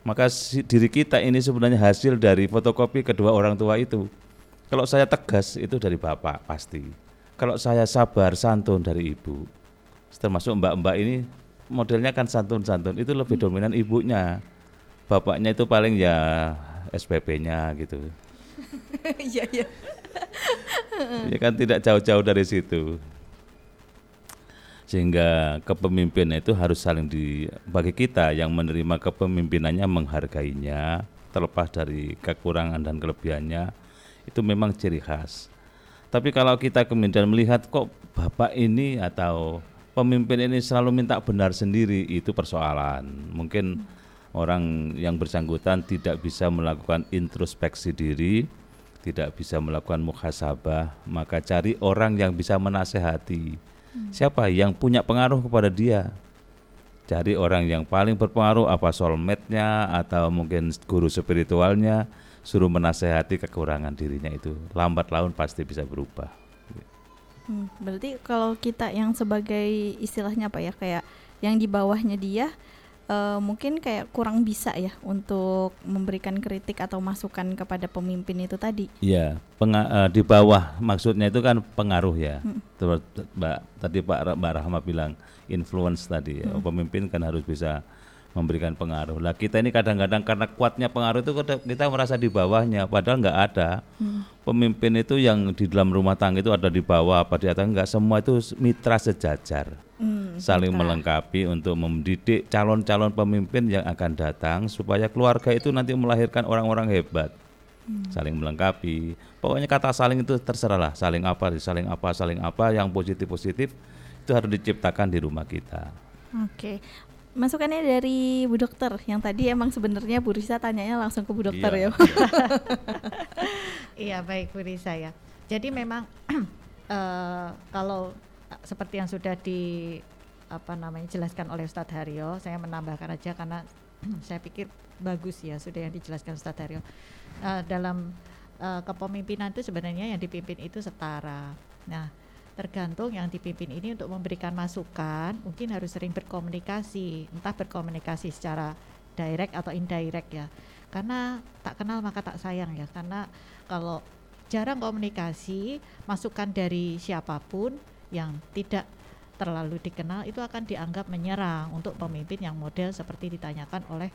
Maka si- diri kita ini sebenarnya hasil dari fotokopi kedua orang tua itu. Kalau saya tegas itu dari bapak pasti. Kalau saya sabar santun dari ibu. Termasuk mbak-mbak ini modelnya kan santun-santun itu lebih dominan ibunya. Bapaknya itu paling ya SPP-nya gitu. Iya, iya. ya kan tidak jauh-jauh dari situ sehingga kepemimpinan itu harus saling di bagi kita yang menerima kepemimpinannya menghargainya terlepas dari kekurangan dan kelebihannya itu memang ciri khas tapi kalau kita kemudian melihat kok bapak ini atau pemimpin ini selalu minta benar sendiri itu persoalan mungkin orang yang bersangkutan tidak bisa melakukan introspeksi diri tidak bisa melakukan muhasabah, maka cari orang yang bisa menasehati. Siapa yang punya pengaruh kepada dia? Cari orang yang paling berpengaruh apa soulmate-nya atau mungkin guru spiritualnya, suruh menasehati kekurangan dirinya itu. Lambat laun pasti bisa berubah. Hmm, berarti kalau kita yang sebagai istilahnya apa ya kayak yang di bawahnya dia eh, mungkin kayak kurang bisa ya untuk memberikan kritik atau masukan kepada pemimpin itu tadi. Iya, eh, di bawah maksudnya itu kan pengaruh ya. Hmm. Tuh, Mbak tadi Pak Mbak Rahma bilang influence tadi ya. Hmm. Pemimpin kan harus bisa memberikan pengaruh. Lah kita ini kadang-kadang karena kuatnya pengaruh itu kita- merasa di bawahnya padahal nggak ada. Hmm. Pemimpin itu yang di dalam rumah tangga itu ada di bawah apa di atas enggak semua itu mitra sejajar. Hmm, Saling mitra. melengkapi untuk mendidik calon-calon pemimpin yang akan datang supaya keluarga itu nanti melahirkan orang-orang hebat saling melengkapi. Pokoknya kata saling itu terserah lah, saling apa, saling apa, saling apa yang positif-positif itu harus diciptakan di rumah kita. Oke. Masukannya dari Bu Dokter yang tadi emang sebenarnya Bu Risa tanyanya langsung ke Bu Dokter Iya, ya. Iya baik Bu Risa ya. Jadi memang eh, kalau eh, seperti yang sudah di apa namanya jelaskan oleh Ustadz Haryo, saya menambahkan aja karena saya pikir bagus ya sudah yang dijelaskan Ustadz Haryo. Eh, dalam eh, kepemimpinan itu sebenarnya yang dipimpin itu setara. Nah tergantung yang dipimpin ini untuk memberikan masukan mungkin harus sering berkomunikasi entah berkomunikasi secara direct atau indirect ya. Karena tak kenal maka tak sayang ya karena kalau jarang komunikasi masukan dari siapa pun yang tidak terlalu dikenal itu akan dianggap menyerang untuk pemimpin yang model seperti ditanyakan oleh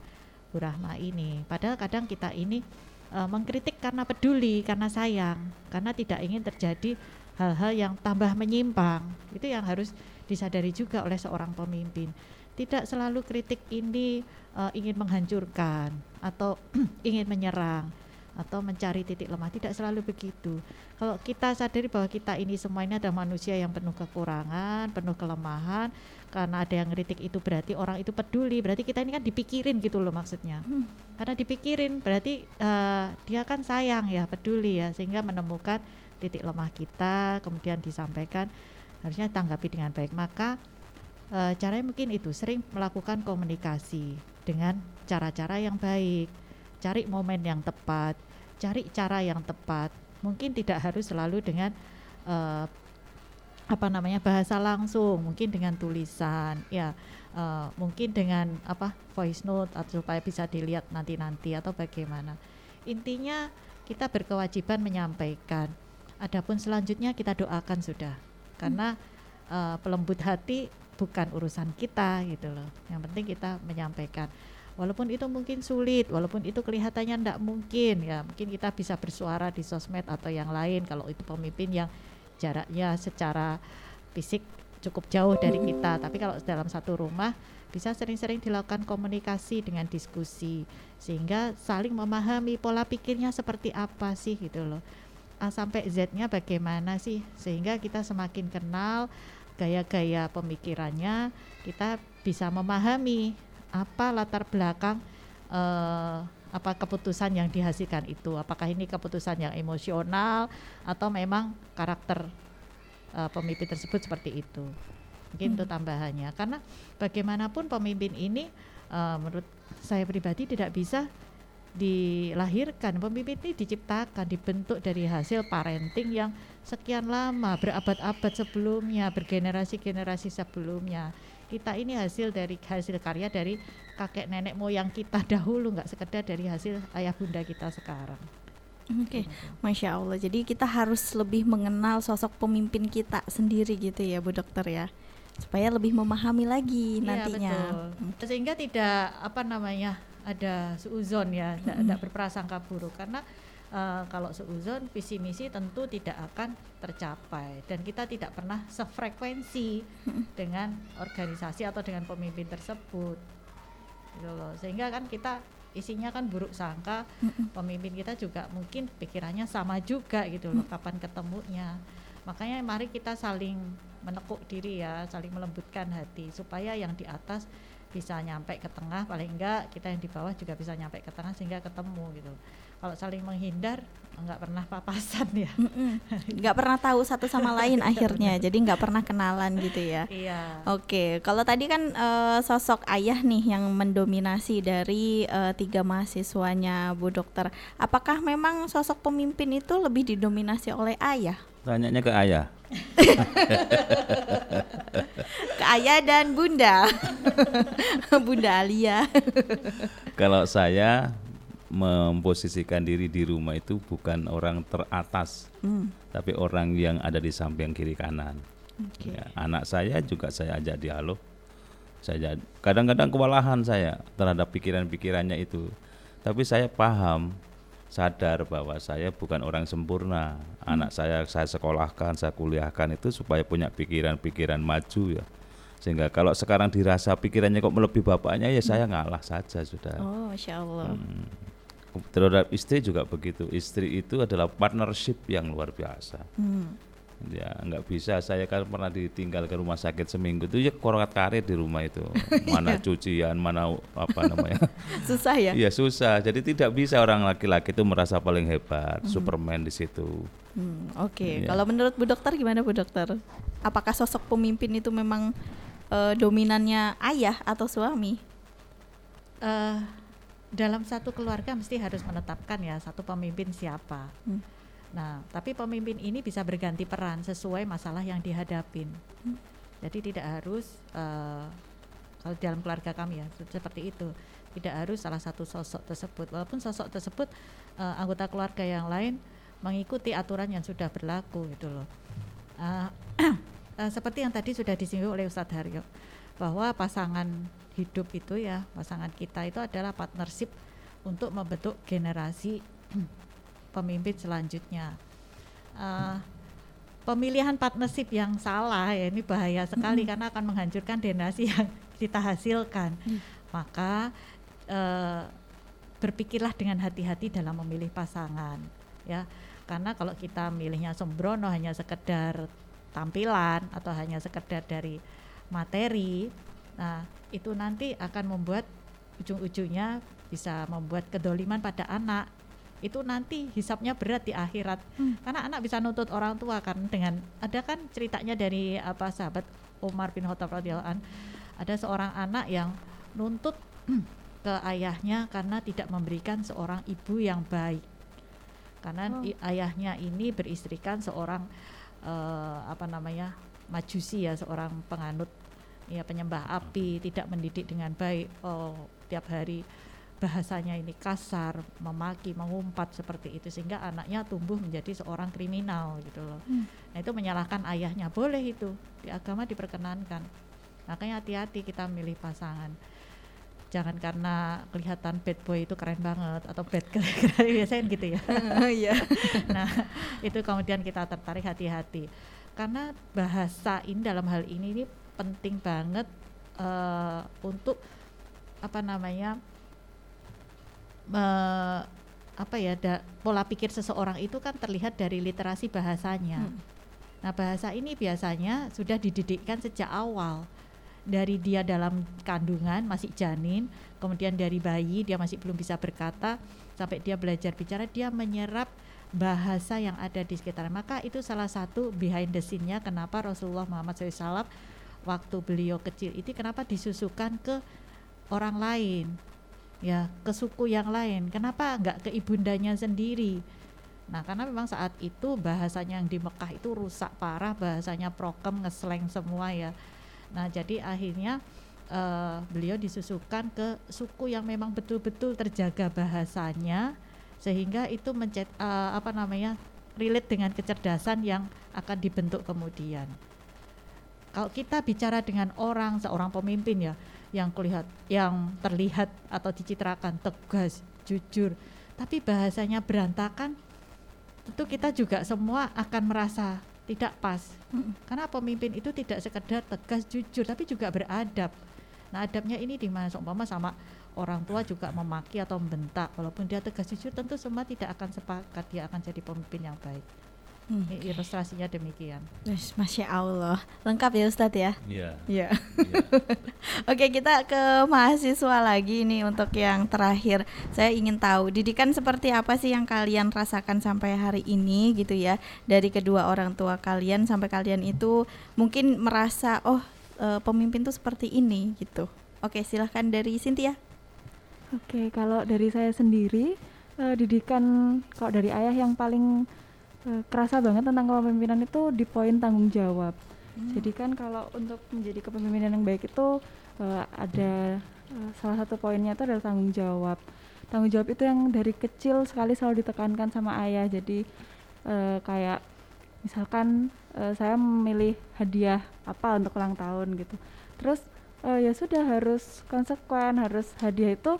Bu Rahma ini. Padahal kadang kita ini eh, mengkritik karena peduli karena sayang karena tidak ingin terjadi hal-hal yang tambah menyimpang. Itu yang harus disadari juga oleh seorang pemimpin. Tidak selalu kritik ini eh, ingin menghancurkan atau ingin menyerang atau mencari titik lemah. Tidak selalu begitu. Kalau kita sadari bahwa kita ini semua ini ada manusia yang penuh kekurangan penuh kelemahan karena ada yang kritik itu berarti orang itu peduli. Berarti kita ini kan dipikirin gitu loh maksudnya. Hmm. karena dipikirin berarti uh, dia kan sayang ya peduli ya sehingga menemukan titik lemah kita kemudian disampaikan harusnya tanggapi dengan baik. Maka uh, caranya mungkin itu sering melakukan komunikasi dengan cara-cara yang baik. Cari momen yang tepat cari cara yang tepat. Mungkin tidak harus selalu dengan uh, apa namanya bahasa langsung mungkin dengan tulisan ya. Uh, mungkin dengan apa voice note atau supaya bisa dilihat nanti-nanti atau bagaimana. Intinya kita berkewajiban menyampaikan adapun selanjutnya kita doakan sudah. Karena uh, pelembut hati bukan urusan kita gitu loh. Yang penting kita menyampaikan. Walaupun itu mungkin sulit walaupun itu kelihatannya tidak mungkin ya mungkin kita bisa bersuara di sosmed atau yang lain. Kalau itu pemimpin yang jaraknya secara fisik cukup jauh dari kita. Tapi kalau dalam satu rumah bisa sering-sering dilakukan komunikasi dengan diskusi. Sehingga saling memahami pola pikirnya seperti apa sih gitu loh A sampai Z-nya bagaimana sih? Sehingga kita semakin kenal gaya-gaya pemikirannya kita bisa memahami apa latar belakang uh, apa keputusan yang dihasilkan itu. Apakah ini keputusan yang emosional atau memang karakter uh, pemimpin tersebut seperti itu? Mungkin hmm. itu tambahannya. Karena bagaimanapun pemimpin ini uh, menurut saya pribadi tidak bisa dilahirkan pemimpin ini diciptakan dibentuk dari hasil parenting yang sekian lama berabad-abad sebelumnya bergenerasi-generasi sebelumnya kita ini hasil dari hasil karya dari kakek nenek moyang kita dahulu nggak sekedar dari hasil ayah bunda kita sekarang. Oke, okay. masya Allah. Jadi kita harus lebih mengenal sosok pemimpin kita sendiri gitu ya, Bu Dokter ya, supaya lebih memahami lagi iya, nantinya. Betul. Sehingga tidak apa namanya ada suuzon ya, tidak, tidak berprasangka buruk. Karena uh, kalau seuzon visi misi tentu tidak akan tercapai. Dan kita tidak pernah sefrekuensi dengan organisasi atau dengan pemimpin tersebut. Gitu loh. Sehingga kan kita isinya kan buruk sangka pemimpin kita juga mungkin pikirannya sama juga gitu loh kapan ketemunya. Makanya mari kita saling menekuk diri ya saling melembutkan hati supaya yang di atas bisa nyampe ke tengah paling enggak kita yang di bawah juga bisa nyampe ke tengah sehingga ketemu gitu. Kalau saling menghindar nggak pernah papasan ya. Nggak pernah tahu satu sama lain akhirnya jadi nggak pernah kenalan gitu ya. Iya. Oke kalau tadi kan uh, sosok ayah nih yang mendominasi dari uh, tiga mahasiswanya Bu Dokter. Apakah memang sosok pemimpin itu lebih didominasi oleh ayah? Tanyanya ke ayah ke ayah dan bunda bunda Alia kalau saya memposisikan diri di rumah itu bukan orang teratas, hmm. tapi orang yang ada di samping kiri kanan. Okay. Ya, anak saya juga saya ajak dialog. Saya kadang-kadang kewalahan saya terhadap pikiran-pikirannya itu, tapi saya paham, sadar bahwa saya bukan orang sempurna. Hmm. Anak saya saya sekolahkan, saya kuliahkan itu supaya punya pikiran-pikiran maju ya sehingga kalau sekarang dirasa pikirannya kok melebihi bapaknya ya hmm. saya ngalah saja sudah. Oh, masya Allah. Hmm terhadap istri juga begitu istri itu adalah partnership yang luar biasa hmm. Ya nggak bisa saya kan pernah ditinggal ke rumah sakit seminggu itu ya korokat karet di rumah itu mana cucian mana apa namanya susah ya iya susah jadi tidak bisa orang laki-laki itu merasa paling hebat hmm. superman di situ hmm, oke okay. ya. kalau menurut bu dokter gimana bu dokter apakah sosok pemimpin itu memang uh, dominannya ayah atau suami uh, dalam satu keluarga mesti harus menetapkan ya satu pemimpin siapa. Hmm. Nah, tapi pemimpin ini bisa berganti peran sesuai masalah yang dihadapin. Hmm. Jadi tidak harus uh, kalau dalam keluarga kami ya seperti itu. Tidak harus salah satu sosok tersebut. Walaupun sosok tersebut uh, anggota keluarga yang lain mengikuti aturan yang sudah berlaku gitu loh. Uh, uh, seperti yang tadi sudah disinggung oleh Ustadz Haryo bahwa pasangan hidup itu ya pasangan kita itu adalah partnership untuk membentuk generasi pemimpin selanjutnya. Uh, pemilihan partnership yang salah ya ini bahaya sekali karena akan menghancurkan generasi yang kita hasilkan. Mm. Maka uh, berpikirlah dengan hati-hati dalam memilih pasangan ya karena kalau kita milihnya sembrono hanya sekedar tampilan atau hanya sekedar dari materi nah itu nanti akan membuat ujung-ujungnya bisa membuat kedoliman pada anak itu nanti hisapnya berat di akhirat hmm. karena anak bisa nuntut orang tua kan dengan ada kan ceritanya dari apa sahabat Umar bin Khattab radhiyallahu ada seorang anak yang nuntut ke ayahnya karena tidak memberikan seorang ibu yang baik karena oh. ayahnya ini beristrikan seorang uh, apa namanya majusi ya seorang penganut ya penyembah api tidak mendidik dengan baik oh tiap hari bahasanya ini kasar, memaki, mengumpat seperti itu sehingga anaknya tumbuh menjadi seorang kriminal gitu loh. Hmm. Nah, itu menyalahkan ayahnya. Boleh itu. Di agama diperkenankan. Makanya hati-hati kita milih pasangan. Jangan karena kelihatan bad boy itu keren banget atau bad girl biasanya gitu ya. Iya. nah, itu kemudian kita tertarik hati-hati. Karena bahasa ini dalam hal ini ini penting banget uh, untuk apa namanya me, apa ya da, pola pikir seseorang itu kan terlihat dari literasi bahasanya. Hmm. Nah, bahasa ini biasanya sudah dididikkan sejak awal. Dari dia dalam kandungan masih janin, kemudian dari bayi dia masih belum bisa berkata, sampai dia belajar bicara dia menyerap bahasa yang ada di sekitar. Maka itu salah satu behind the scene-nya kenapa Rasulullah Muhammad SAW waktu beliau kecil itu kenapa disusukan ke orang lain ya ke suku yang lain. Kenapa nggak ke ibundanya sendiri? Nah karena memang saat itu bahasanya yang di Mekah itu rusak parah bahasanya prokem ngesleng semua ya. Nah jadi akhirnya uh, beliau disusukan ke suku yang memang betul-betul terjaga bahasanya sehingga itu mencet uh, apa namanya relate dengan kecerdasan yang akan dibentuk kemudian. Kalau kita bicara dengan orang seorang pemimpin ya yang kulihat yang terlihat atau dicitrakan tegas, jujur, tapi bahasanya berantakan, tentu kita juga semua akan merasa tidak pas. Hmm. Karena pemimpin itu tidak sekedar tegas, jujur, tapi juga beradab. Nah, adabnya ini di mana umpama sama orang tua juga memaki atau membentak, walaupun dia tegas jujur, tentu semua tidak akan sepakat dia akan jadi pemimpin yang baik. Hmm. Ilustrasinya demikian. Masya Allah, lengkap ya Ustadz ya? Iya. Iya. iya. Oke, kita ke mahasiswa lagi nih untuk yang terakhir. Saya ingin tahu didikan seperti apa sih yang kalian rasakan sampai hari ini gitu ya dari kedua orang tua kalian sampai kalian itu mungkin merasa oh e, pemimpin tuh seperti ini gitu. Oke, silahkan dari Cynthia. Oke, kalau dari saya sendiri e, didikan kalau dari ayah yang paling uh, kerasa banget tentang kepemimpinan itu di poin tanggung jawab. Hmm. Jadi kan kalau untuk menjadi kepemimpinan yang baik itu uh, ada uh, salah satu poinnya itu adalah tanggung jawab. Tanggung jawab itu yang dari kecil sekali selalu ditekankan sama ayah. Jadi uh, kayak misalkan uh, saya memilih hadiah apa untuk ulang tahun gitu. Terus uh, ya sudah harus konsekuen, harus hadiah itu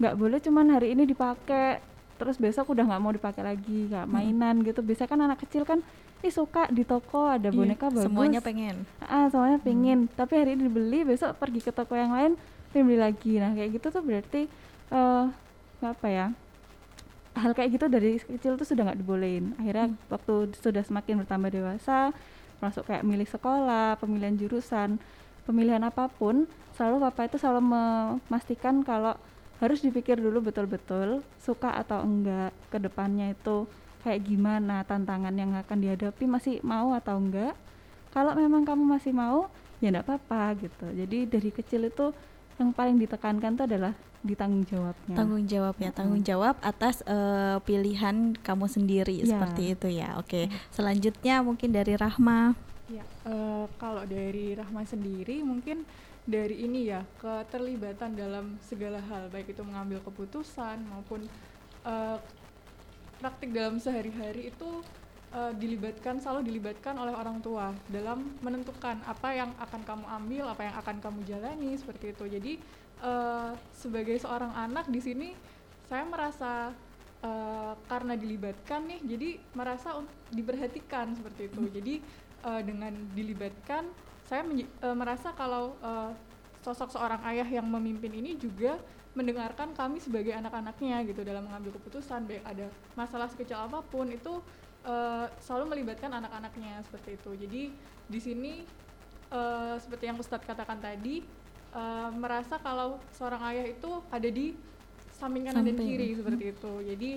nggak boleh cuman hari ini dipakai terus besok udah nggak mau dipakai lagi nggak hmm. mainan hmm. gitu biasa kan anak kecil kan ih suka di toko ada iya, boneka iya, bagus semuanya pengen ah semuanya hmm. pengen hmm. tapi hari ini dibeli besok pergi ke toko yang lain beli lagi nah kayak gitu tuh berarti uh, apa ya hal kayak gitu dari kecil tuh sudah nggak dibolehin akhirnya hmm. waktu sudah semakin bertambah dewasa masuk kayak milih sekolah pemilihan jurusan pemilihan apa pun selalu papa itu selalu memastikan kalau harus dipikir dulu betul-betul suka atau enggak ke depannya itu kayak gimana tantangan yang akan dihadapi masih mau atau enggak. Kalau memang kamu masih mau ya enggak apa-apa gitu. Jadi dari kecil itu yang paling ditekankan itu adalah ditanggung jawabnya. Tanggung jawab ya tanggung jawab atas uh, pilihan kamu sendiri ya. seperti itu ya. Oke okay. selanjutnya mungkin dari Rahma. Ya uh, kalau dari Rahma sendiri mungkin dari ini ya keterlibatan dalam segala hal baik itu mengambil keputusan maupun uh, praktik dalam sehari-hari itu uh, dilibatkan selalu dilibatkan oleh orang tua dalam menentukan apa yang akan kamu ambil apa yang akan kamu jalani seperti itu jadi uh, sebagai seorang anak di sini saya merasa uh, karena dilibatkan nih jadi merasa diperhatikan seperti itu hmm. jadi uh, dengan dilibatkan saya uh, merasa kalau uh, sosok seorang ayah yang memimpin ini juga mendengarkan kami sebagai anak-anaknya gitu dalam mengambil keputusan baik ada masalah sekecil apa pun itu uh, selalu melibatkan anak-anaknya seperti itu. Jadi di sini uh, seperti yang Ustadz katakan tadi uh, merasa kalau seorang ayah itu ada di samping kanan dan kiri seperti itu. Jadi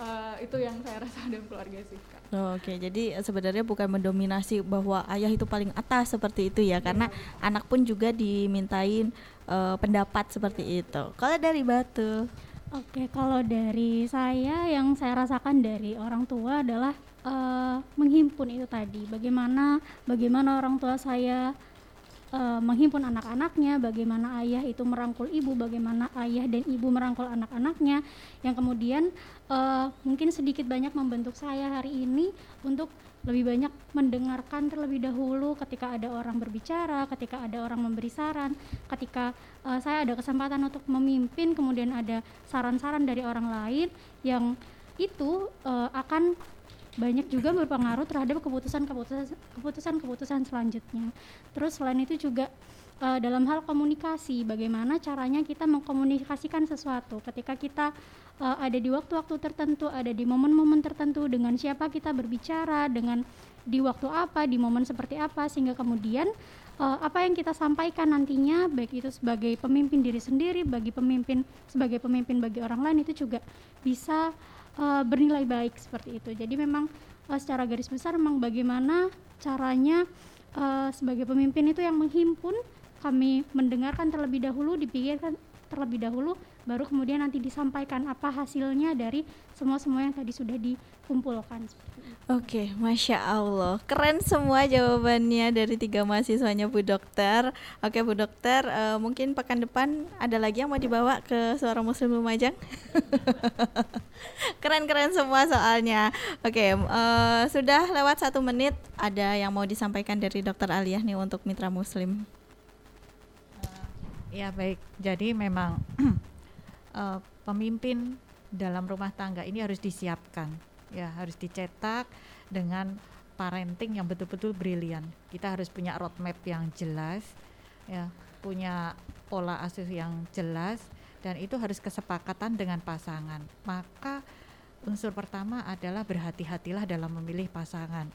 uh, itu yang saya rasa dalam keluarga sih kak. Oh, Oke, okay. jadi sebenarnya bukan mendominasi bahwa ayah itu paling atas seperti itu ya, karena yeah. anak pun juga dimintain uh, pendapat seperti itu. Kalau dari Batu? Oke, okay, kalau dari saya yang saya rasakan dari orang tua adalah uh, menghimpun itu tadi. Bagaimana bagaimana orang tua saya uh, menghimpun anak-anaknya, bagaimana ayah itu merangkul ibu, bagaimana ayah dan ibu merangkul anak-anaknya, yang kemudian uh, mungkin sedikit banyak membentuk saya hari ini untuk lebih banyak mendengarkan terlebih dahulu ketika ada orang berbicara, ketika ada orang memberi saran, ketika uh, saya ada kesempatan untuk memimpin, kemudian ada saran-saran dari orang lain yang itu uh, akan banyak juga berpengaruh terhadap keputusan-keputusan keputusan-keputusan selanjutnya. Terus selain itu juga uh, dalam hal komunikasi, bagaimana caranya kita mengkomunikasikan sesuatu ketika kita uh, ada di waktu-waktu tertentu, ada di momen-momen tertentu dengan siapa kita berbicara, dengan di waktu apa, di momen seperti apa sehingga kemudian uh, apa yang kita sampaikan nantinya baik itu sebagai pemimpin diri sendiri, bagi pemimpin sebagai pemimpin bagi orang lain itu juga bisa uh, bernilai baik seperti itu. Jadi memang uh, secara garis besar memang bagaimana caranya uh, sebagai pemimpin itu yang menghimpun kami mendengarkan terlebih dahulu, dipikirkan terlebih dahulu baru kemudian nanti disampaikan apa hasilnya dari semua-semua yang tadi sudah dikumpulkan. Oke, masya Allah, keren semua jawabannya dari tiga mahasiswanya Bu Dokter. Oke Bu Dokter, uh, mungkin pekan depan ada lagi yang mau dibawa ke Suara Muslim Lumajang? Keren-keren semua soalnya. Oke, uh, sudah lewat satu menit. Ada yang mau disampaikan dari Dokter Aliyah nih untuk mitra Muslim? Uh, ya baik, jadi memang uh, pemimpin dalam rumah tangga ini harus disiapkan ya harus dicetak dengan parenting yang betul-betul brilian. Kita harus punya roadmap yang jelas ya punya pola asuh yang jelas dan itu harus kesepakatan dengan pasangan. Maka unsur pertama adalah berhati-hatilah dalam memilih pasangan.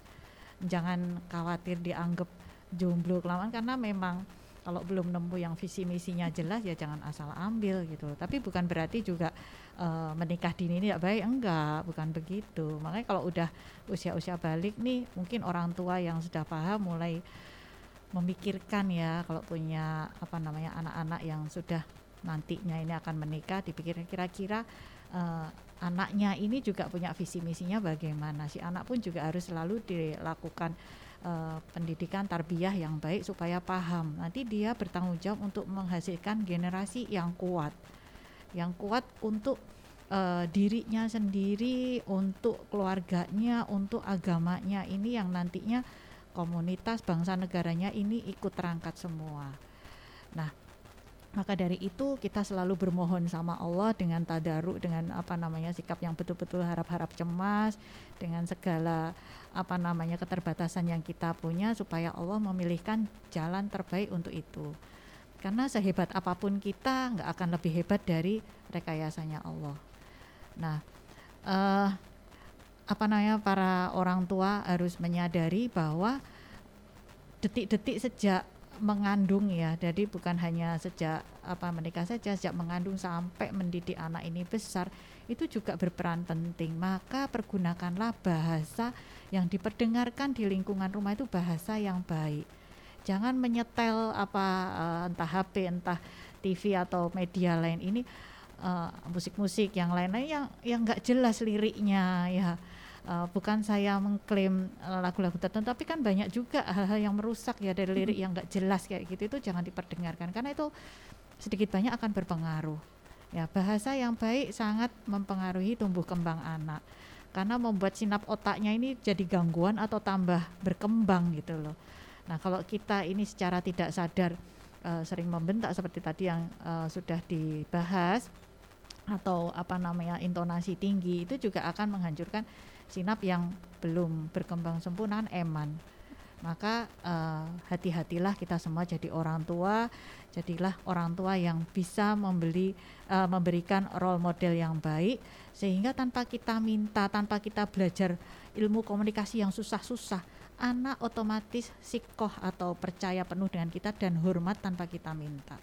Jangan khawatir dianggap jomblo kelamaan karena memang kalau belum nemu yang visi misinya jelas ya jangan asal ambil gitu tapi bukan berarti juga uh, menikah dini ini tidak baik. Enggak bukan begitu. Makanya kalau udah usia-usia balik nih mungkin orang tua yang sudah paham mulai memikirkan ya kalau punya apa namanya anak-anak yang sudah nantinya ini akan menikah dipikir kira-kira uh, anaknya ini juga punya visi misinya bagaimana. Si anak pun juga harus selalu dilakukan uh, pendidikan tarbiyah yang baik supaya paham. Nanti dia bertanggung jawab untuk menghasilkan generasi yang kuat. Yang kuat untuk uh, dirinya sendiri, untuk keluarganya, untuk agamanya. Ini yang nantinya komunitas bangsa negaranya ini ikut terangkat semua. Nah, maka dari itu kita selalu bermohon sama Allah dengan tadaruk dengan apa namanya sikap yang betul-betul harap-harap cemas dengan segala apa namanya keterbatasan yang kita punya supaya Allah memilihkan jalan terbaik untuk itu. Karena sehebat apa pun kita nggak akan lebih hebat dari rekayasanya Allah. Nah uh, apa namanya para orang tua harus menyadari bahwa detik-detik sejak mengandung ya jadi bukan hanya sejak apa menikah saja sejak mengandung sampai mendidik anak ini besar itu juga berperan penting. Maka pergunakanlah bahasa yang diperdengarkan di lingkungan rumah itu bahasa yang baik. Jangan menyetel apa uh, entah HP entah TV atau media lain ini eh, musik-musik uh, yang lain-lain yang yang nggak jelas liriknya ya. Uh, bukan saya mengklaim lagu-lagu tertentu tapi kan banyak juga hal-hal yang merusak ya dari lirik yang nggak jelas kayak gitu itu jangan diperdengarkan. Karena itu sedikit banyak akan berpengaruh. Ya bahasa yang baik sangat mempengaruhi tumbuh kembang anak karena membuat sinap otaknya ini jadi gangguan atau tambah berkembang gitu loh. Nah kalau kita ini secara tidak sadar uh, sering membentak seperti tadi yang uh, sudah dibahas atau apa namanya intonasi tinggi itu juga akan menghancurkan sinap yang belum berkembang sempurna eman maka uh, hati-hatilah kita semua jadi orang tua jadilah orang tua yang bisa membeli uh, memberikan role model yang baik sehingga tanpa kita minta tanpa kita belajar ilmu komunikasi yang susah-susah anak otomatis sikoh atau percaya penuh dengan kita dan hormat tanpa kita minta.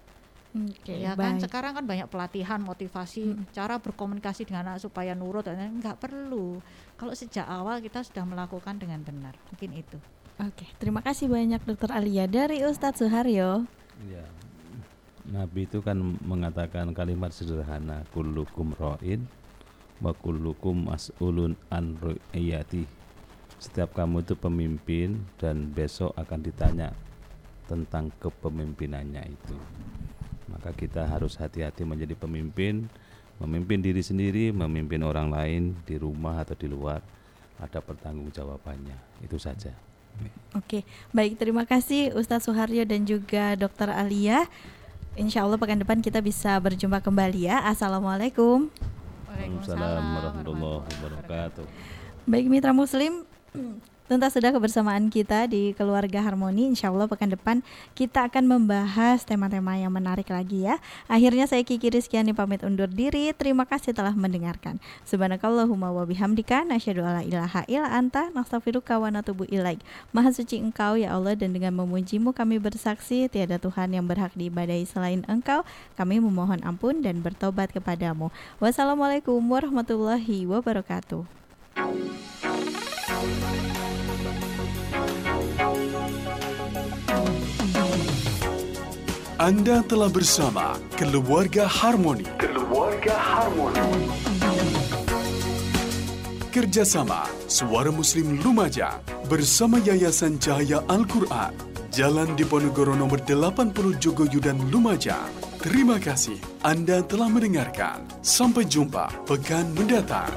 Oke, ya kan? baik. sekarang kan banyak pelatihan motivasi Hmm. cara berkomunikasi dengan anak supaya nurut dan nggak perlu. Kalau sejak awal kita sudah melakukan dengan benar. Mungkin itu Oke, terima kasih banyak Dokter Alia dari Ustadz Suharyo. Ya. Nabi itu kan mengatakan kalimat sederhana kullukum ra'in wa kullukum mas'ulun an. Setiap kamu itu pemimpin dan besok akan ditanya tentang kepemimpinannya itu. Maka kita harus hati-hati menjadi pemimpin, memimpin diri sendiri, memimpin orang lain di rumah atau di luar ada pertanggungjawabannya. Itu saja. Oke, baik terima kasih Ustadz Suharyo dan juga Dokter Alia. Insya Allah pekan depan kita bisa berjumpa kembali ya. Assalamualaikum. Waalaikumsalam warahmatullahi wabarakatuh. Baik mitra Muslim, tuntas sudah kebersamaan kita di Keluarga Harmoni. Insya Allah pekan depan kita akan membahas tema-tema yang menarik lagi ya. Akhirnya saya Kiki Rizkyani pamit undur diri. Terima kasih telah mendengarkan. Subhanakallahumma wa bihamdika nasyhadu ilaha illa anta nastaghfiruka wa natubu ilaik. Maha suci Engkau ya Allah dan dengan memujimu kami bersaksi tiada Tuhan yang berhak diibadahi selain Engkau. Kami memohon ampun dan bertobat kepadamu. Wassalamualaikum warahmatullahi wabarakatuh. Anda telah bersama Keluarga Harmoni. Keluarga Harmoni. Kerjasama Suara Muslim Lumajang bersama Yayasan Cahaya Al-Quran. Jalan Diponegoro nomor 80 Jogoyudan Lumajang. Terima kasih Anda telah mendengarkan. Sampai jumpa pekan mendatang.